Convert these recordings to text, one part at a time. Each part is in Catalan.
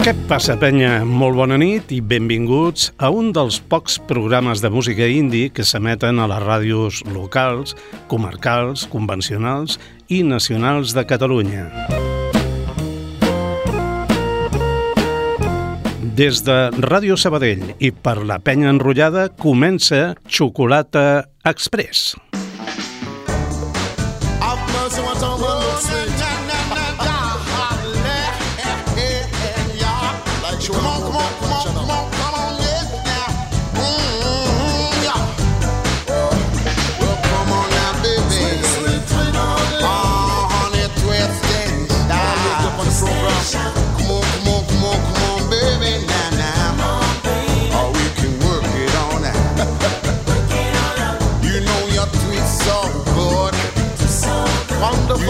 Què passa, penya? Molt bona nit i benvinguts a un dels pocs programes de música indi que s'emeten a les ràdios locals, comarcals, convencionals i nacionals de Catalunya. Des de Ràdio Sabadell i per la penya enrotllada comença Xocolata Express.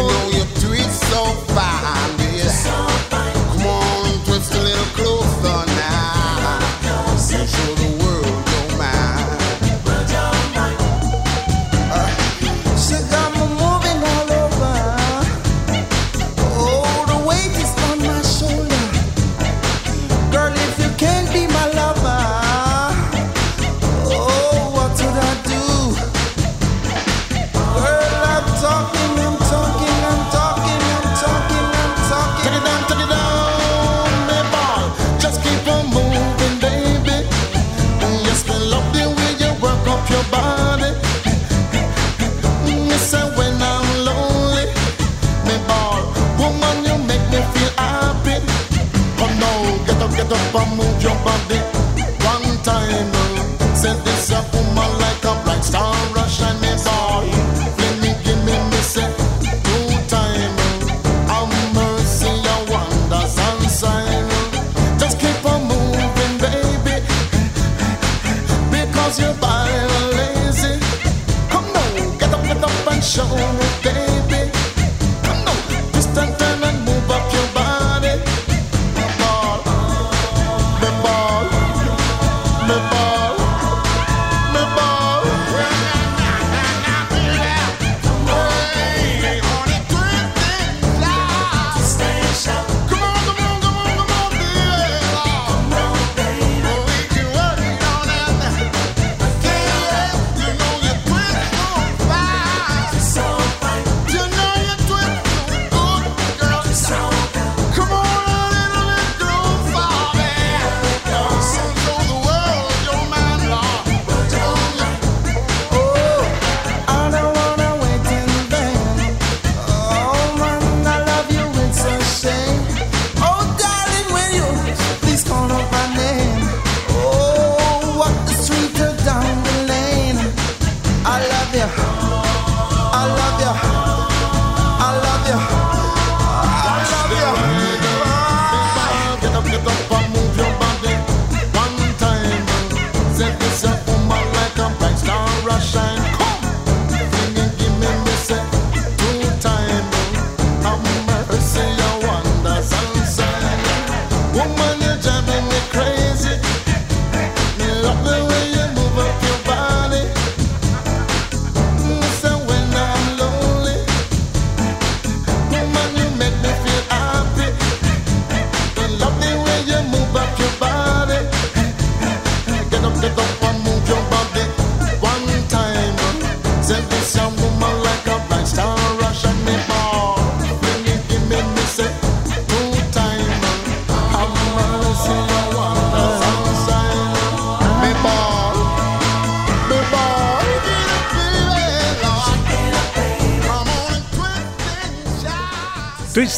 you know move your body. One time, uh, Said this up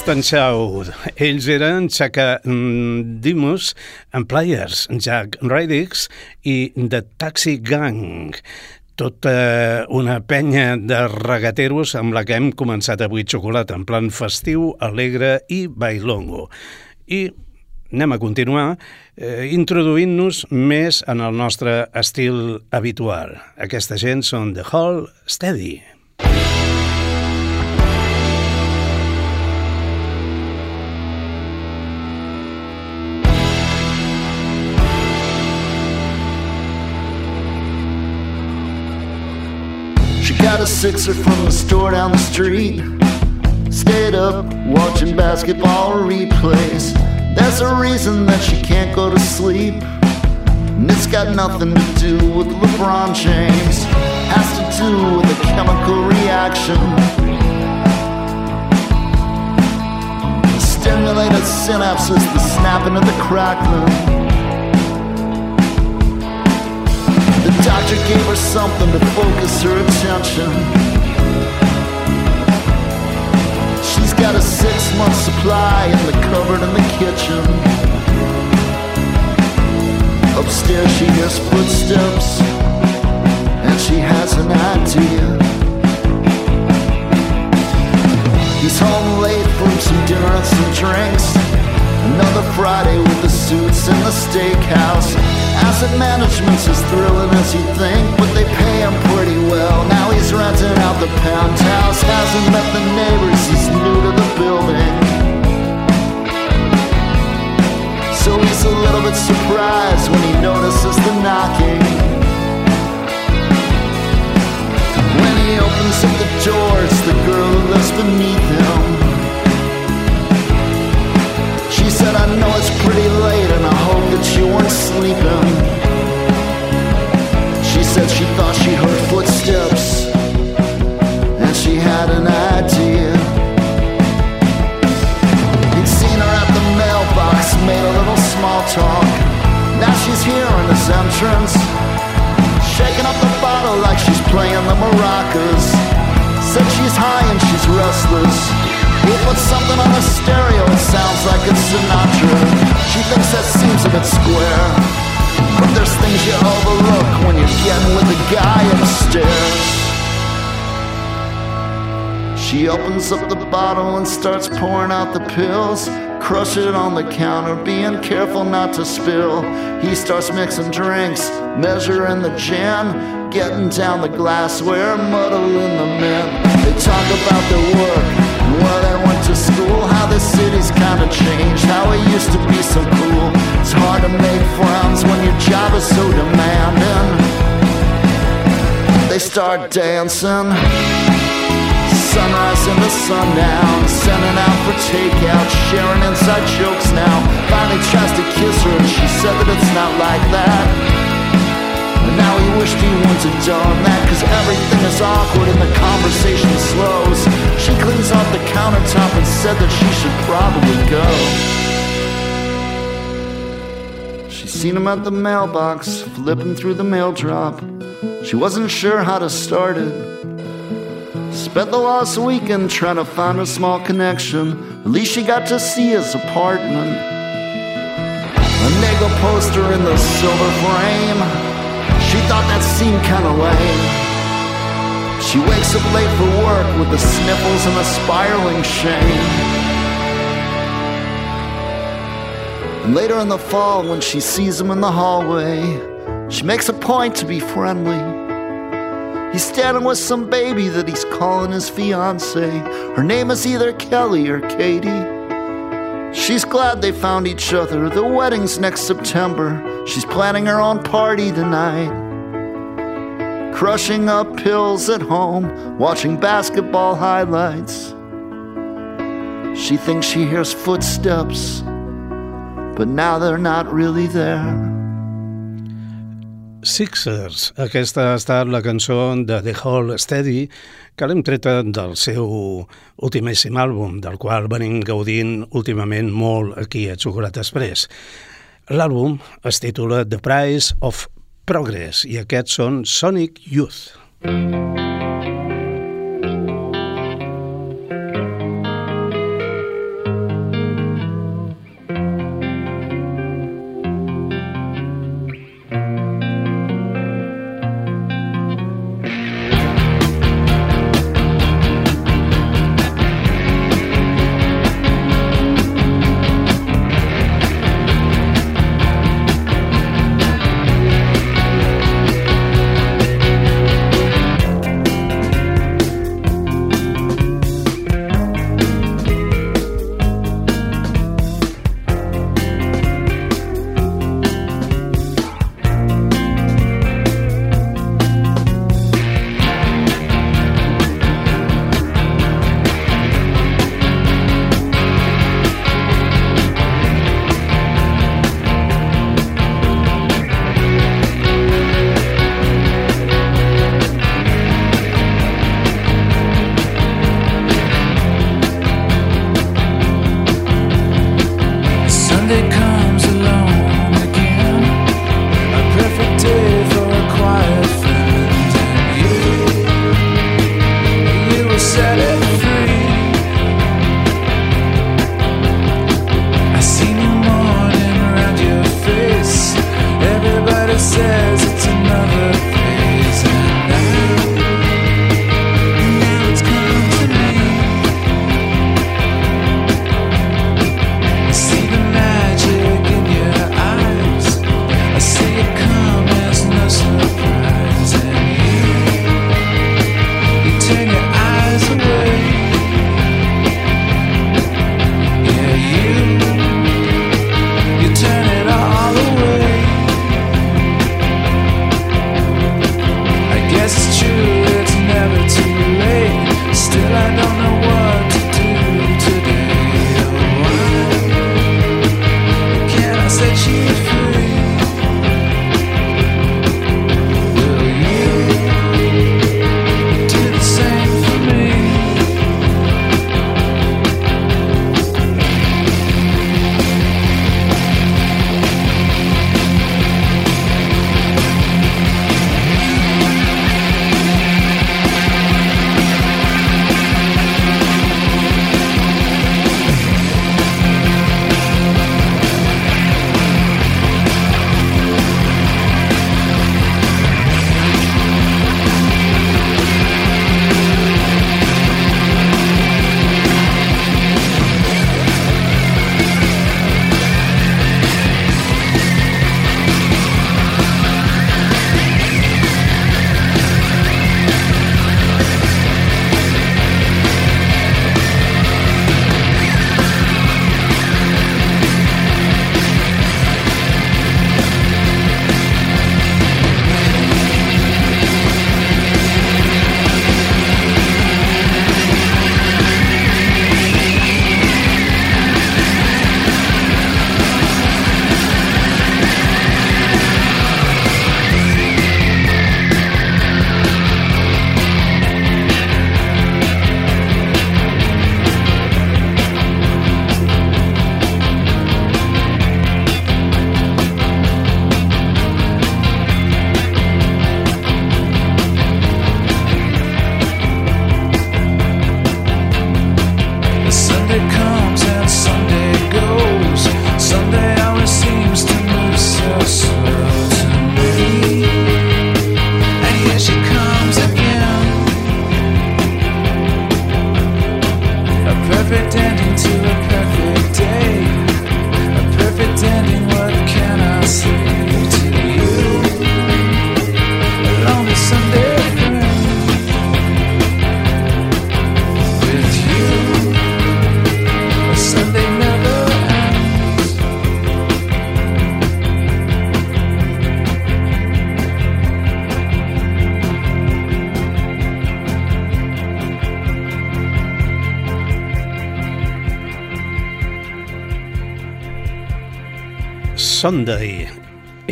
Shout. Ells eren Chaka Dimus and Players, Jack Radix i The Taxi Gang. Tota una penya de regateros amb la que hem començat avui xocolata en plan festiu, alegre i bailongo. I anem a continuar eh, introduint-nos més en el nostre estil habitual. Aquesta gent són The Hall Steady. She a sixer from the store down the street. Stayed up watching basketball replays. There's a reason that she can't go to sleep. And it's got nothing to do with LeBron James. Has to do with a chemical reaction. Stimulated synapses, the snapping of the crackling. Doctor gave her something to focus her attention. She's got a six month supply in the cupboard in the kitchen. Upstairs, she hears footsteps and she has an idea. He's home late from some dinner and some drinks. Another Friday with the suits in the steakhouse. Asset management's as thrilling as you think, but they pay him pretty well. Now he's renting out the penthouse, hasn't met the neighbors, he's new to the building. So he's a little bit surprised when he notices the knocking. When he opens up the door, it's the girl who lives beneath him. She said, I know it's pretty late and I hope that you weren't sleeping. She said she thought she heard footsteps and she had an idea. He'd seen her at the mailbox, made a little small talk. Now she's here in this entrance, shaking up the bottle like she's playing the maracas. Said she's high and she's restless. He put something on the stereo, it sounds like it's Sinatra. She thinks that seems a bit square. But there's things you overlook when you're getting with the guy upstairs. She opens up the bottle and starts pouring out the pills. Crush it on the counter, being careful not to spill. He starts mixing drinks, measuring the gin, getting down the glassware, muddling the men. They talk about their work where they went to school, how the city's kinda changed, how it used to be so cool. It's hard to make friends when your job is so demanding. They start dancing, sunrise into sundown, sending out for takeout, sharing inside jokes now. Finally tries to kiss her, and she said that it's not like that. Now he wished he wouldn't have done that Cause everything is awkward and the conversation slows. She cleans off the countertop and said that she should probably go. She seen him at the mailbox, flipping through the mail drop. She wasn't sure how to start it. Spent the last weekend trying to find a small connection. At least she got to see his apartment. A Nego poster in the silver frame she thought that seemed kinda lame. She wakes up late for work with the sniffles and the spiraling shame. And later in the fall, when she sees him in the hallway, she makes a point to be friendly. He's standing with some baby that he's calling his fiance. Her name is either Kelly or Katie. She's glad they found each other. The wedding's next September. She's planning her own party tonight crushing up pills at home, watching basketball highlights. She thinks she hears footsteps, but now they're not really there. Sixers. Aquesta ha estat la cançó de The Hall Steady que l'hem treta del seu ultimíssim àlbum, del qual venim gaudint últimament molt aquí a Xocolata Express. L'àlbum es titula The Price of Progress i aquests són Sonic Youth. Youth.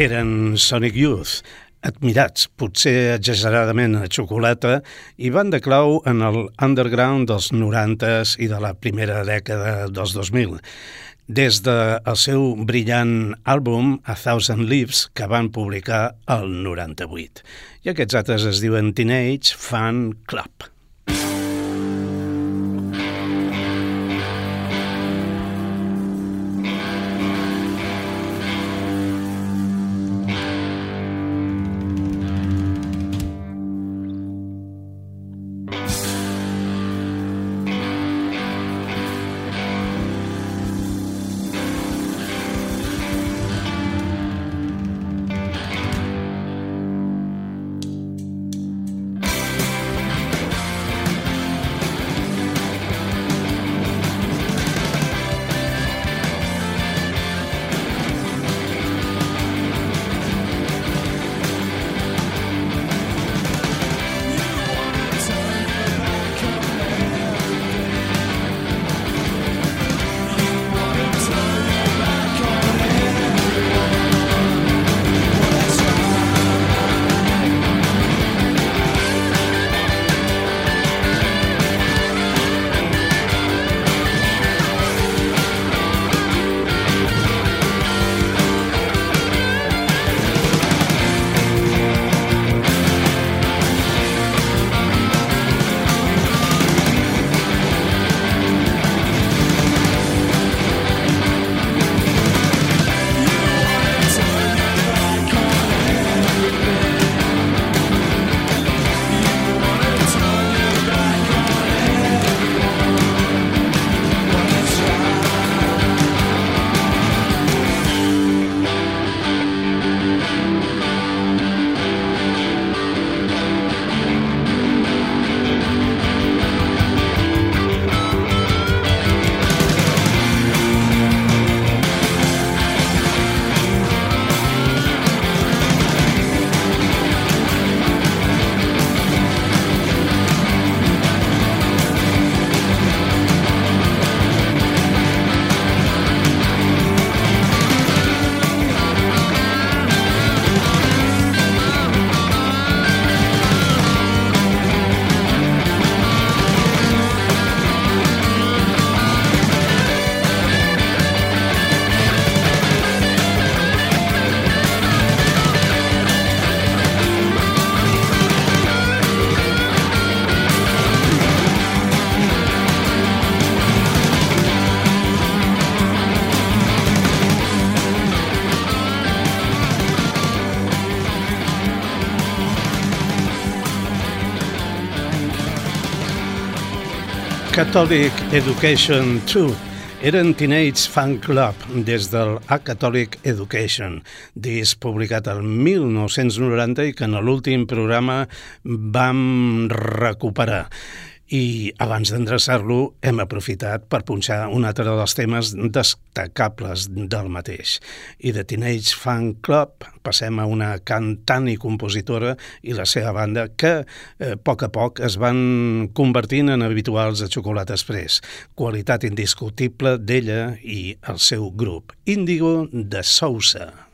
Eren Sonic Youth, admirats, potser exageradament a xocolata, i van de clau en el underground dels 90s i de la primera dècada dels 2000. Des del de seu brillant àlbum A Thousand Leaves, que van publicar el 98. I aquests altres es diuen Teenage Fan Club. Catholic Education 2 eren Teenage Fan Club des del A Catholic Education, disc publicat el 1990 i que en l'últim programa vam recuperar i abans d'endreçar-lo hem aprofitat per punxar un altre dels temes destacables del mateix. I de Teenage Fan Club passem a una cantant i compositora i la seva banda que eh, a poc a poc es van convertint en habituals a Xocolata Express. Qualitat indiscutible d'ella i el seu grup. Índigo de Sousa.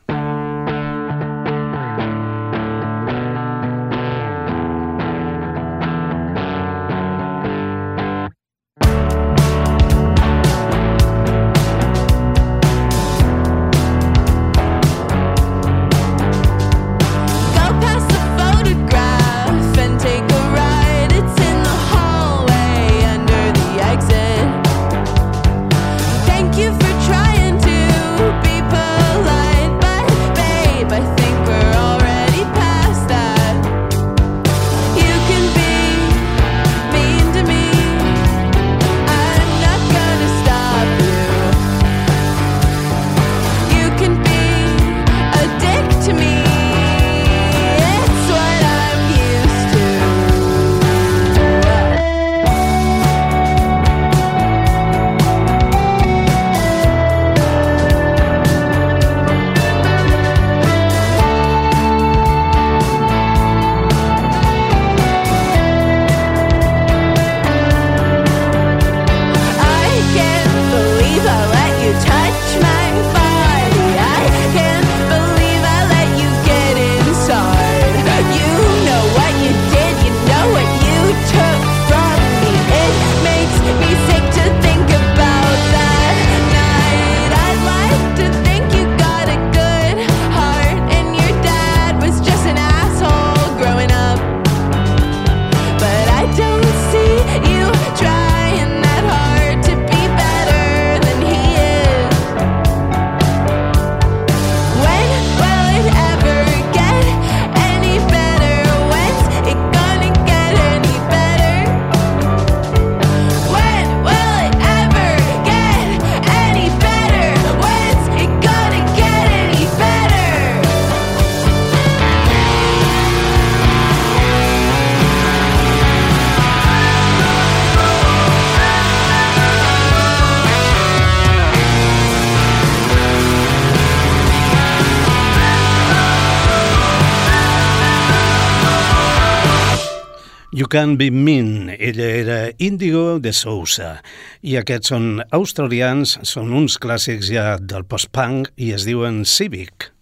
You Can Be Mean. Ella era Indigo de Sousa. I aquests són australians, són uns clàssics ja del post-punk i es diuen Civic.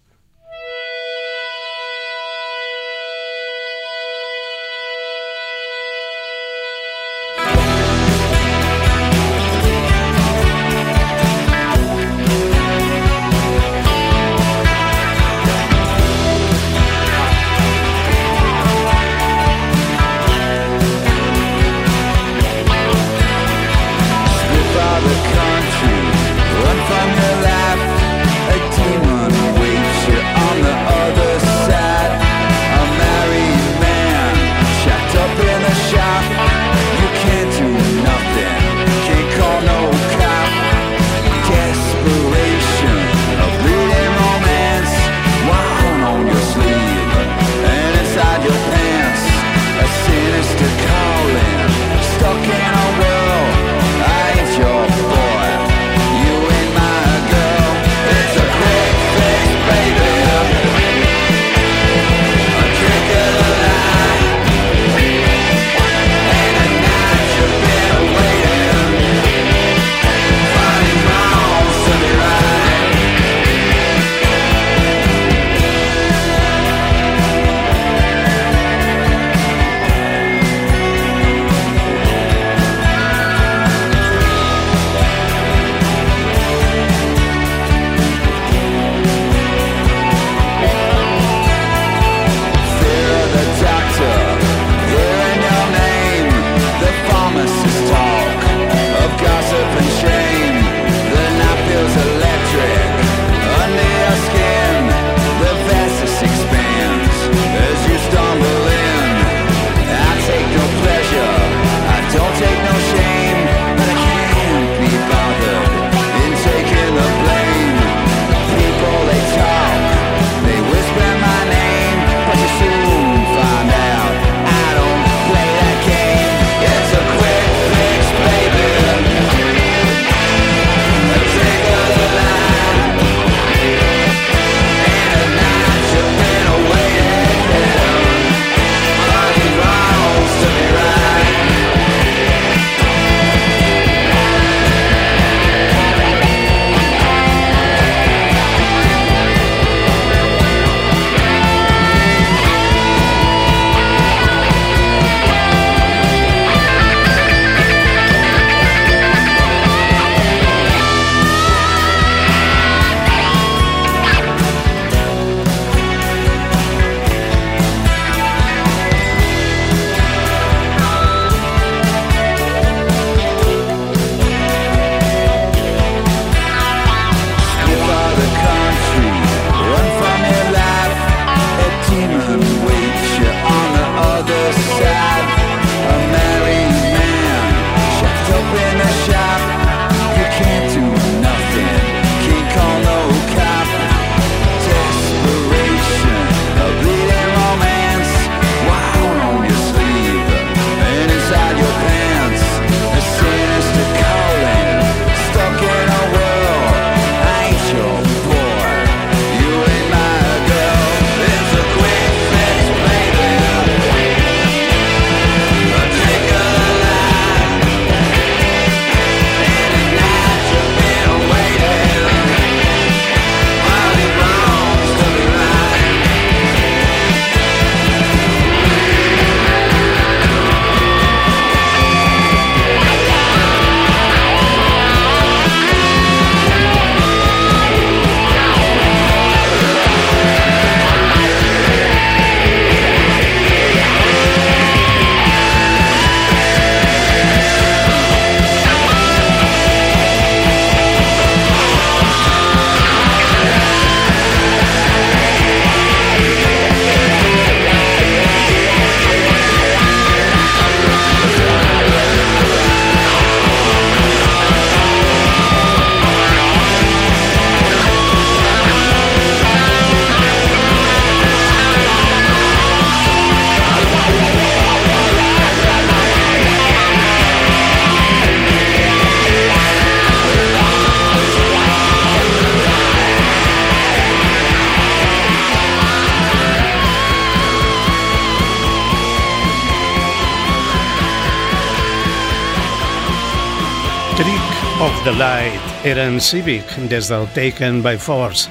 Eren Civic des del Taken by Force,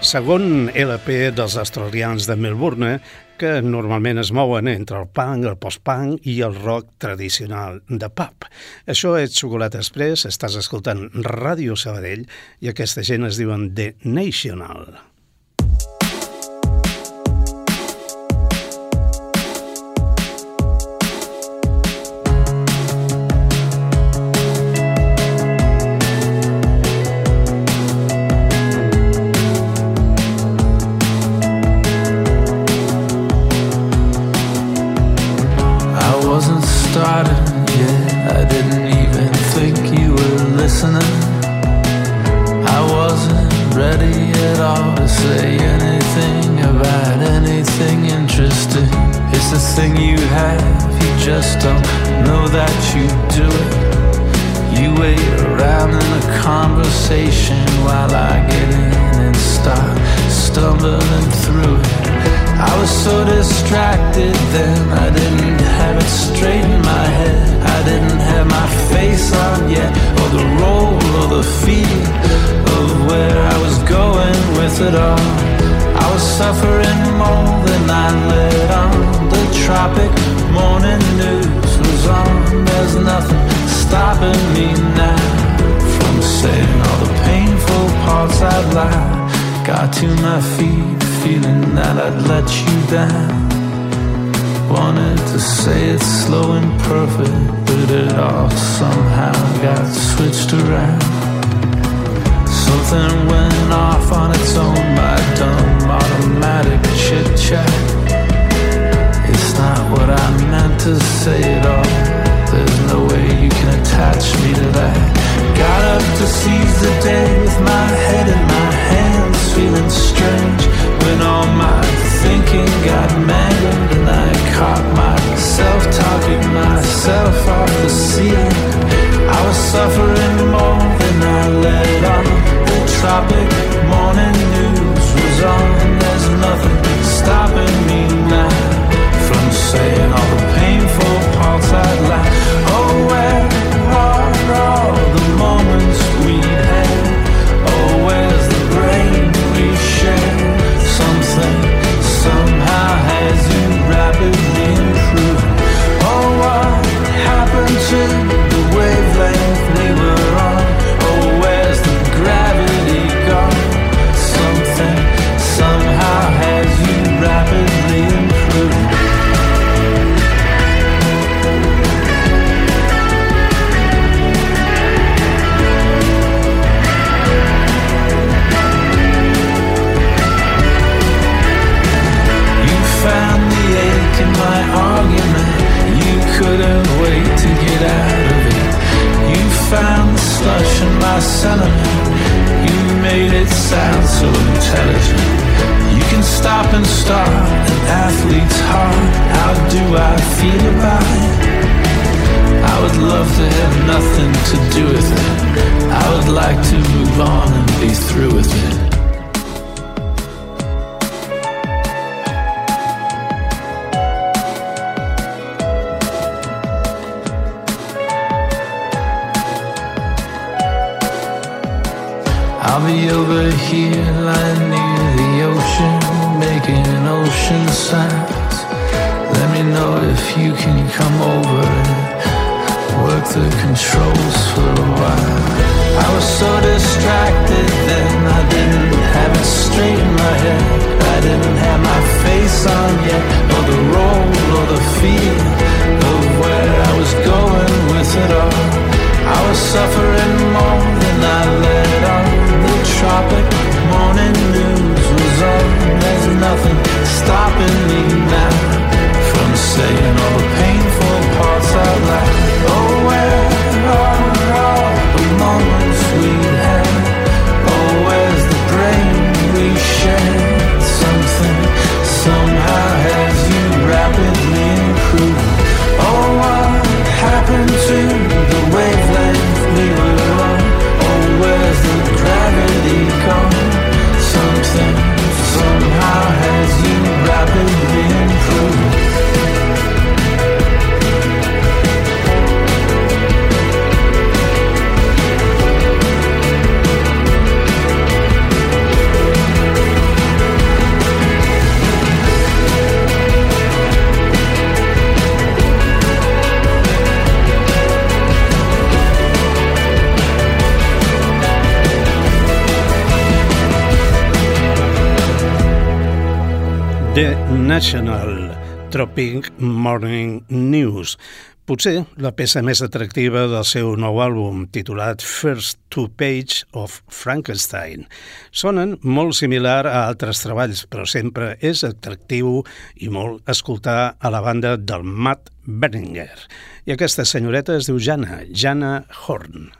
segon LP dels australians de Melbourne que normalment es mouen entre el punk, el post-punk i el rock tradicional de pub. Això és Xocolata Express, estàs escoltant Ràdio Sabadell i aquesta gent es diuen The National. conversation while I get in and start stumbling through it. I was so distracted then, I didn't have it straight in my head. I didn't have my face on yet, or the role or the feel of where I was going with it all. I was suffering more than I let on. The tropic morning news was on. There's nothing stopping me now. Saying all the painful parts I'd lie. Got to my feet, feeling that I'd let you down. Wanted to say it slow and perfect, but it all somehow got switched around. Something went off on its own, my dumb automatic chit chat. It's not what I meant to say at all. There's no way you can attach me to that. Got up to seize the day with my head in my hands, feeling strange when all my thinking got mangled and I caught myself talking myself off the ceiling. I was suffering more than I let on. The tropic morning news was on. There's nothing stopping me now from saying all. The National Tropic Morning News. Potser la peça més atractiva del seu nou àlbum, titulat First Two Page of Frankenstein. Sonen molt similar a altres treballs, però sempre és atractiu i molt escoltar a la banda del Matt Berninger. I aquesta senyoreta es diu Jana, Jana Horn.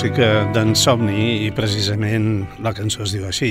Música d'en Somni i precisament la cançó es diu així,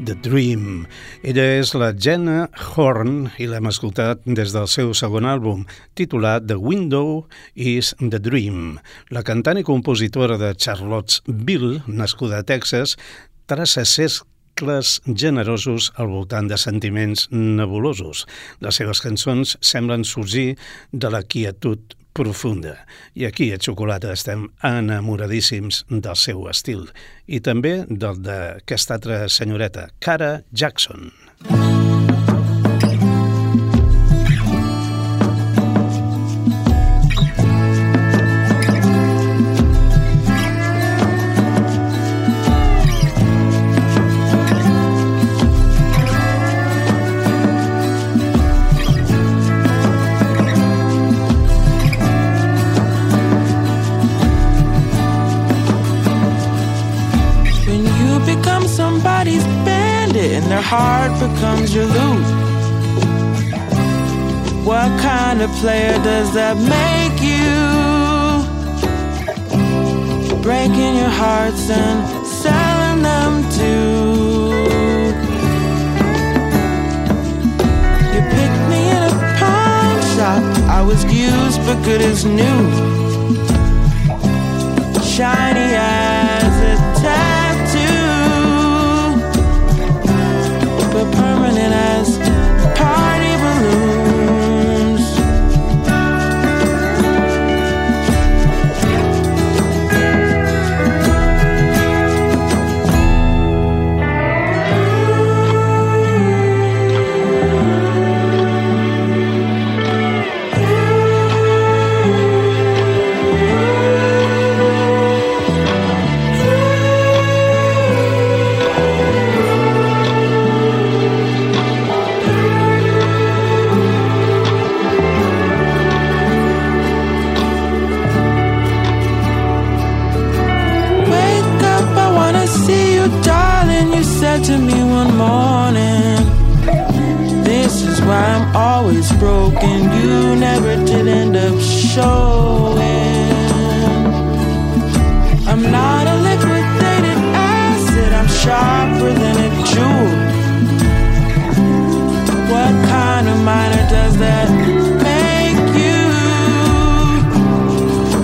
The Dream. Ella és la Jenna Horn i l'hem escoltat des del seu segon àlbum, titulat The Window is the Dream. La cantant i compositora de Charlottesville, nascuda a Texas, traça ser cicles generosos al voltant de sentiments nebulosos. Les seves cançons semblen sorgir de la quietud profunda. I aquí a Xocolata estem enamoradíssims del seu estil i també del d'aquesta altra senyoreta, Cara Jackson. Jackson. Heart becomes your loot. What kind of player does that make you? Breaking your hearts and selling them too. You picked me in a pawn shop. I was used but good as new. Shiny as and I always broken. You never did end up showing. I'm not a liquidated acid, I'm sharper than a jewel. What kind of miner does that make you?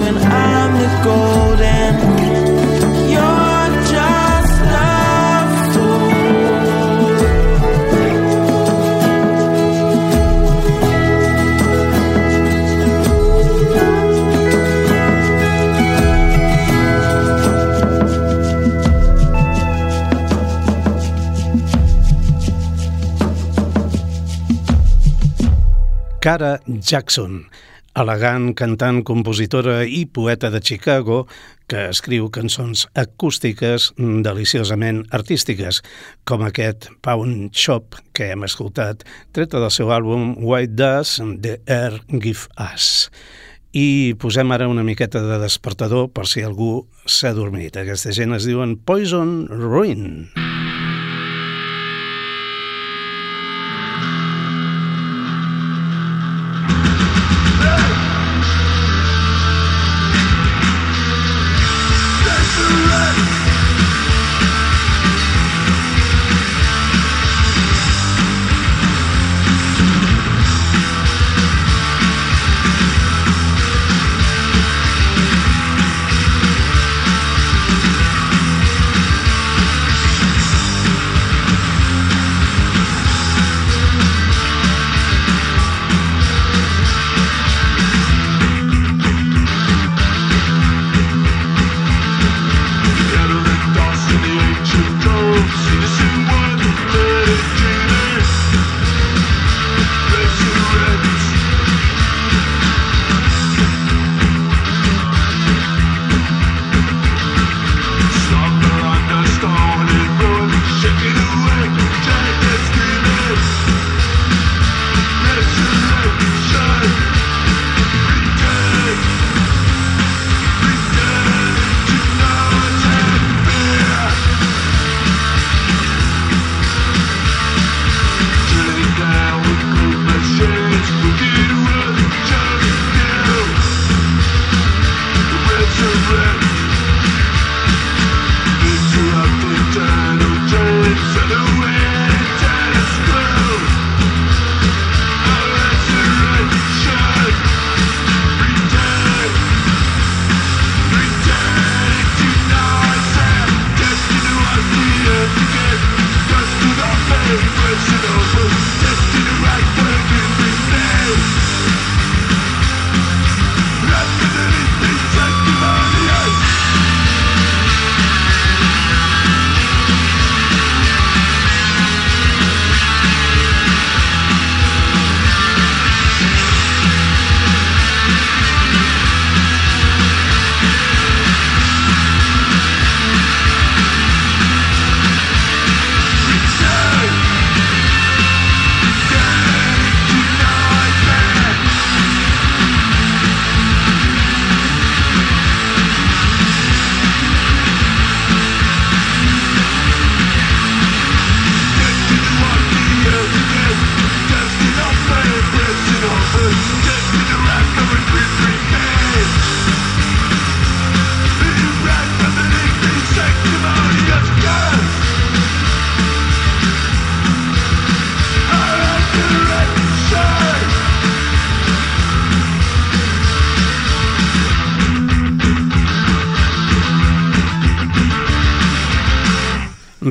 When I'm the golden. Cara Jackson, elegant cantant, compositora i poeta de Chicago que escriu cançons acústiques deliciosament artístiques, com aquest Pound Shop que hem escoltat, treta del seu àlbum White Does The Air Give Us. I posem ara una miqueta de despertador per si algú s'ha dormit. Aquesta gent es diuen Poison Ruin. Ruin.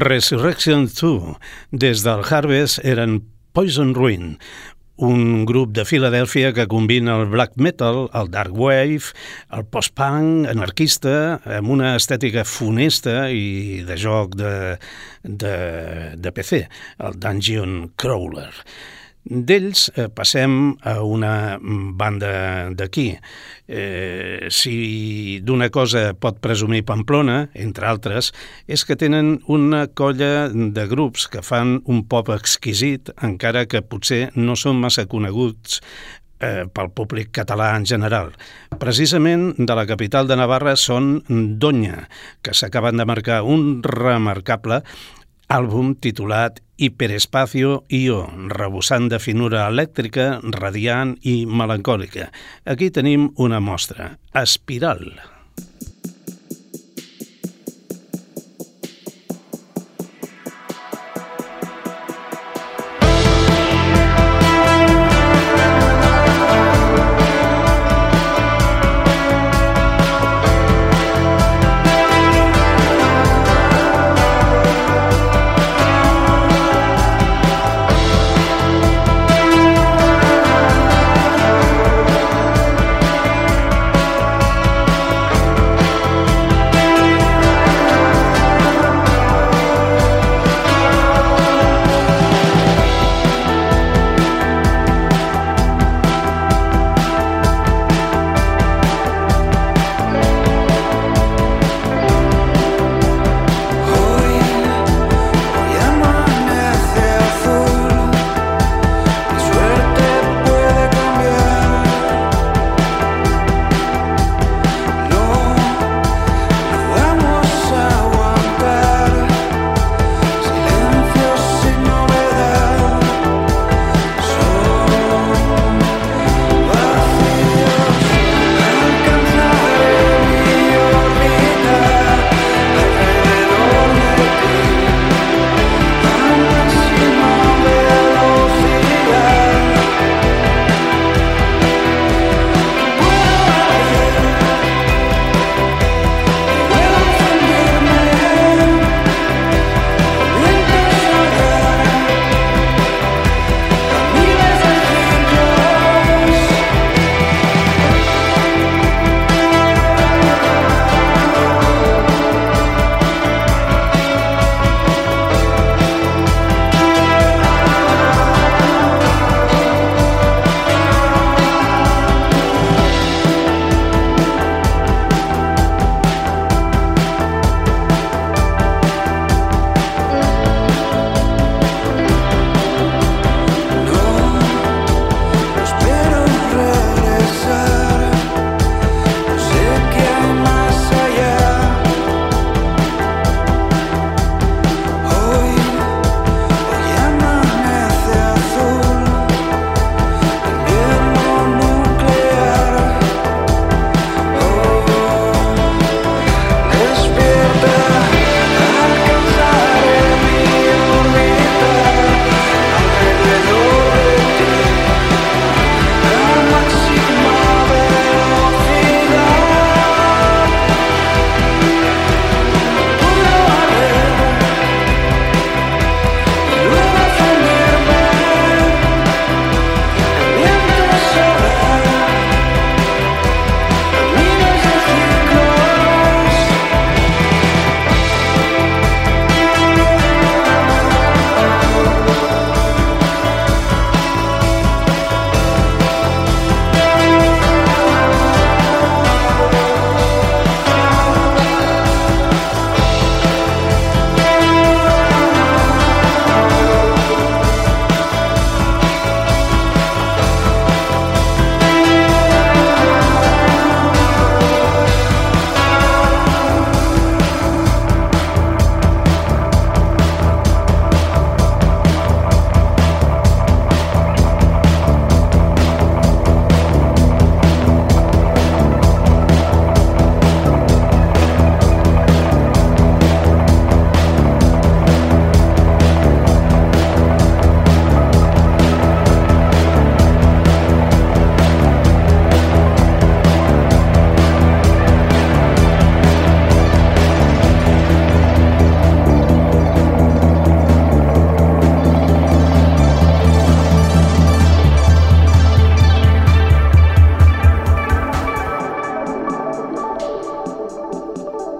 Resurrection 2, des del Harvest eren Poison Ruin, un grup de Filadèlfia que combina el black metal, el dark wave, el post-punk anarquista, amb una estètica funesta i de joc de, de, de PC, el Dungeon Crawler. D'ells eh, passem a una banda d'aquí. Eh, si d'una cosa pot presumir Pamplona, entre altres, és que tenen una colla de grups que fan un pop exquisit, encara que potser no són massa coneguts eh, pel públic català en general. Precisament de la capital de Navarra són Donya, que s'acaben de marcar un remarcable àlbum titulat Hiperespacio Io, rebossant de finura elèctrica, radiant i melancòlica. Aquí tenim una mostra, Espiral.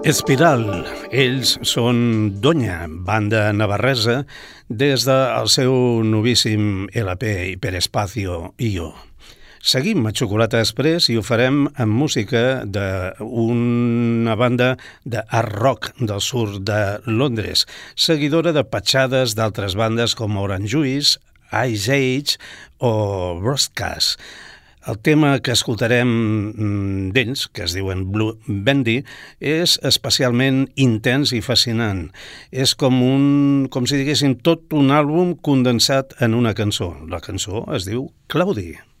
Espiral. Ells són Donya, banda navarresa, des del seu novíssim LP Hiperespacio Io. Seguim a Xocolata Express i ho farem amb música d'una banda de art rock del sud de Londres, seguidora de petjades d'altres bandes com Orange Juice, Ice Age o Broadcast. El tema que escoltarem mm, d'ells, que es diuen Blue Bendy, és especialment intens i fascinant. És com un, com si diguéssim, tot un àlbum condensat en una cançó. La cançó es diu Claudi. I've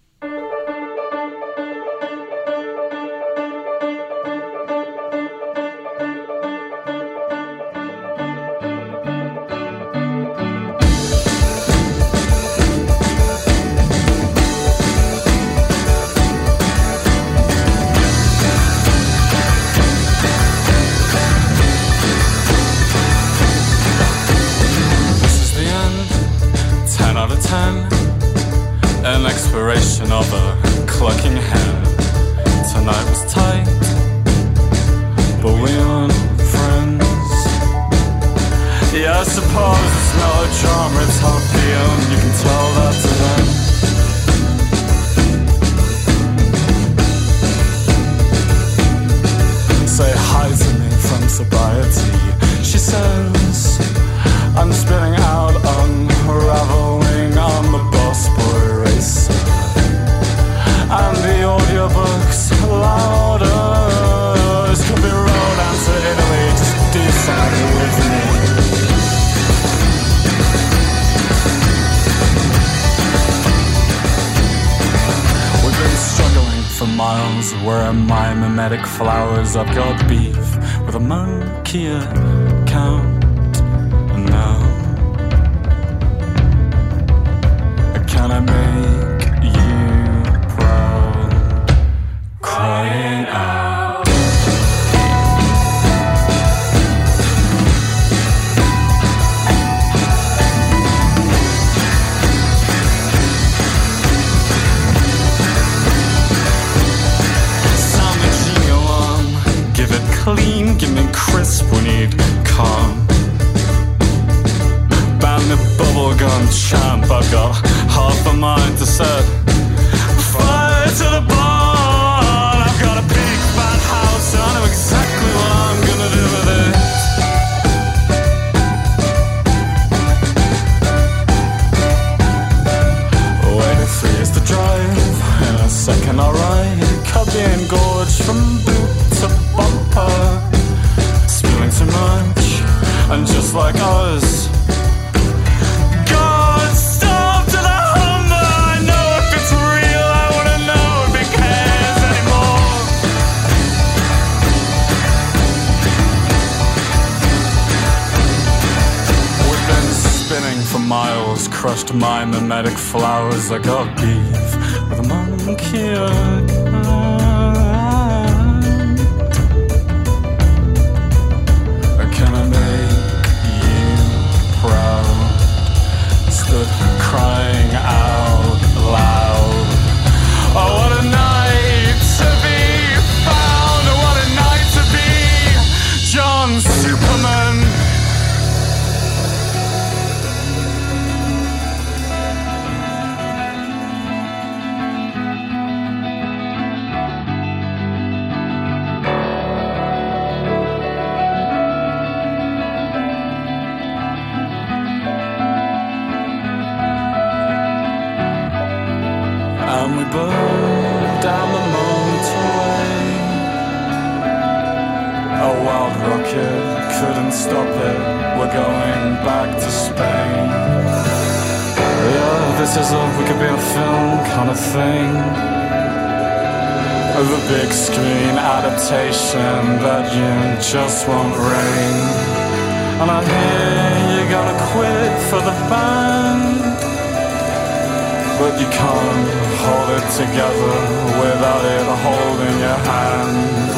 with a monkey account. Give we need calm. Ban the bubblegum champ, I've got half a mind to set fire to the barn. I've got a big fat house, and I know exactly what I'm gonna do with it. Waiting for years to drive, in a second I'll ride. Cut the engorged from been spinning for miles Crushed my mimetic flowers I got beef with a monkey crying out loud. Oh, Screen adaptation that you just won't ring. And I hear you're gonna quit for the band. But you can't hold it together without it holding your hand.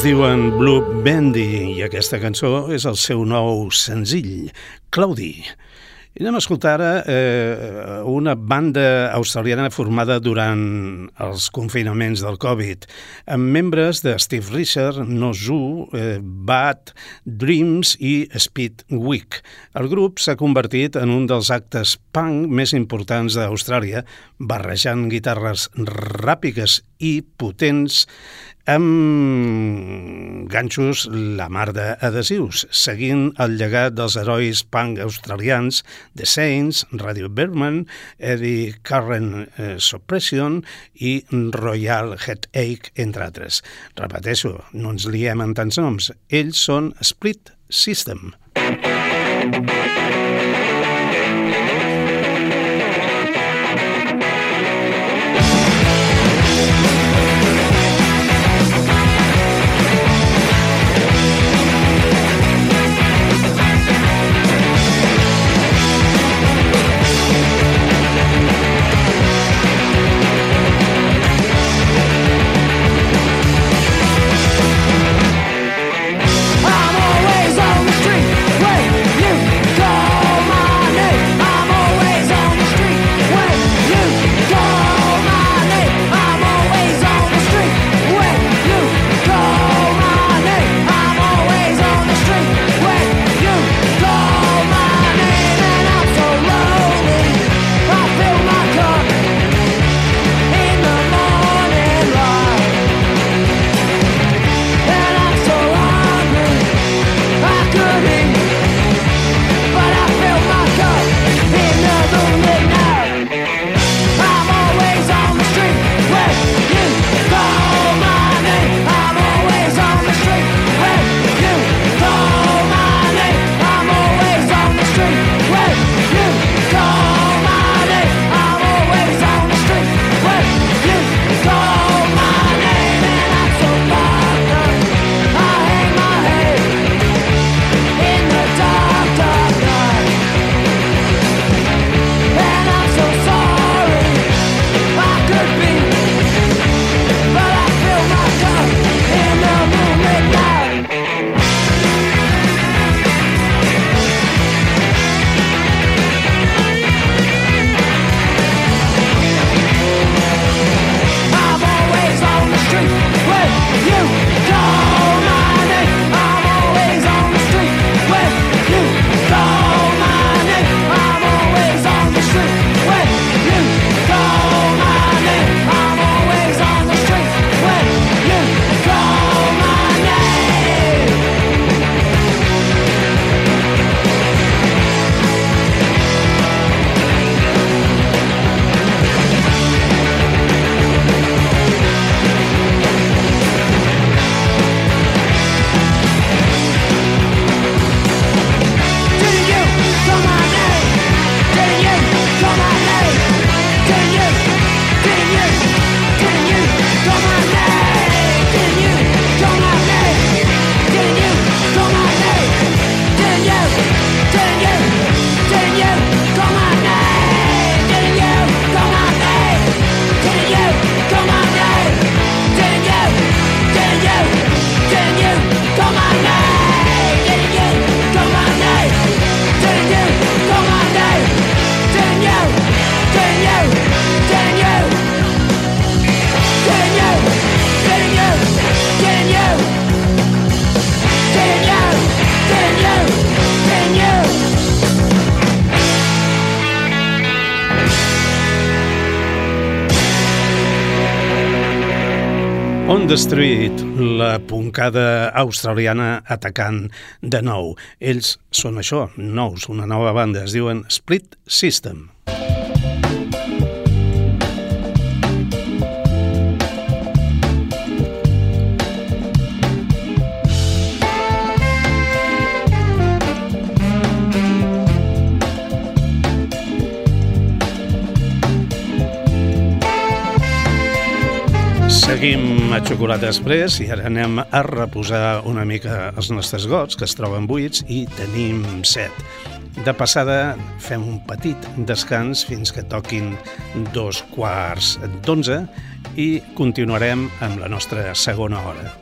Es diuen Blue Bendy i aquesta cançó és el seu nou senzill, Cloudy. I anem a escoltar ara eh, una banda australiana formada durant els confinaments del Covid, amb membres de Steve Richard, Nozu, eh, Bad, Dreams i Speed Week. El grup s'ha convertit en un dels actes punk més importants d'Austràlia, barrejant guitarres ràpides i potents amb ganxos la mar d'adhesius, seguint el llegat dels herois punk australians The Saints, Radio Berman, Eddie Curren eh, Suppression i Royal Headache, entre altres. Repeteixo, no ens liem en tants noms. Ells són Split System. Thank the Street, la puncada australiana atacant de nou. Ells són això, nous, una nova banda, es diuen Split System. Seguim a Xocolata Express i ara anem a reposar una mica els nostres gots, que es troben buits, i tenim set. De passada fem un petit descans fins que toquin dos quarts d'onze i continuarem amb la nostra segona hora.